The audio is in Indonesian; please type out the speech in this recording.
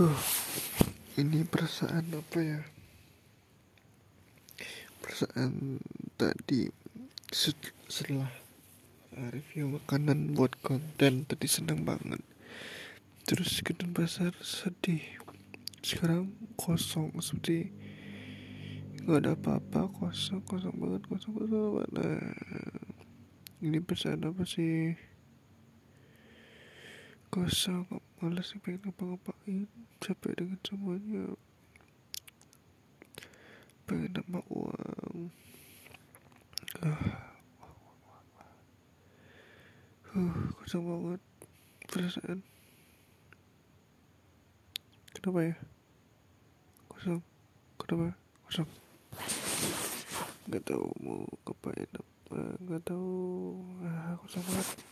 Huh, ini perasaan apa ya? Perasaan tadi setelah review makanan buat konten tadi senang banget. Terus ke pasar sedih. Sekarang kosong seperti nggak ada apa-apa kosong kosong banget kosong kosong banget. Nah, ini perasaan apa sih? Kosong malas pengen ngapa-ngapain capek dengan semuanya. Pengen nambah uang. Ah. Uh, kosong banget perasaan. Kenapa ya? Kosong. Kenapa? Kosong. Nggak tahu mau ngapain apa nggak tahu. Ah kosong banget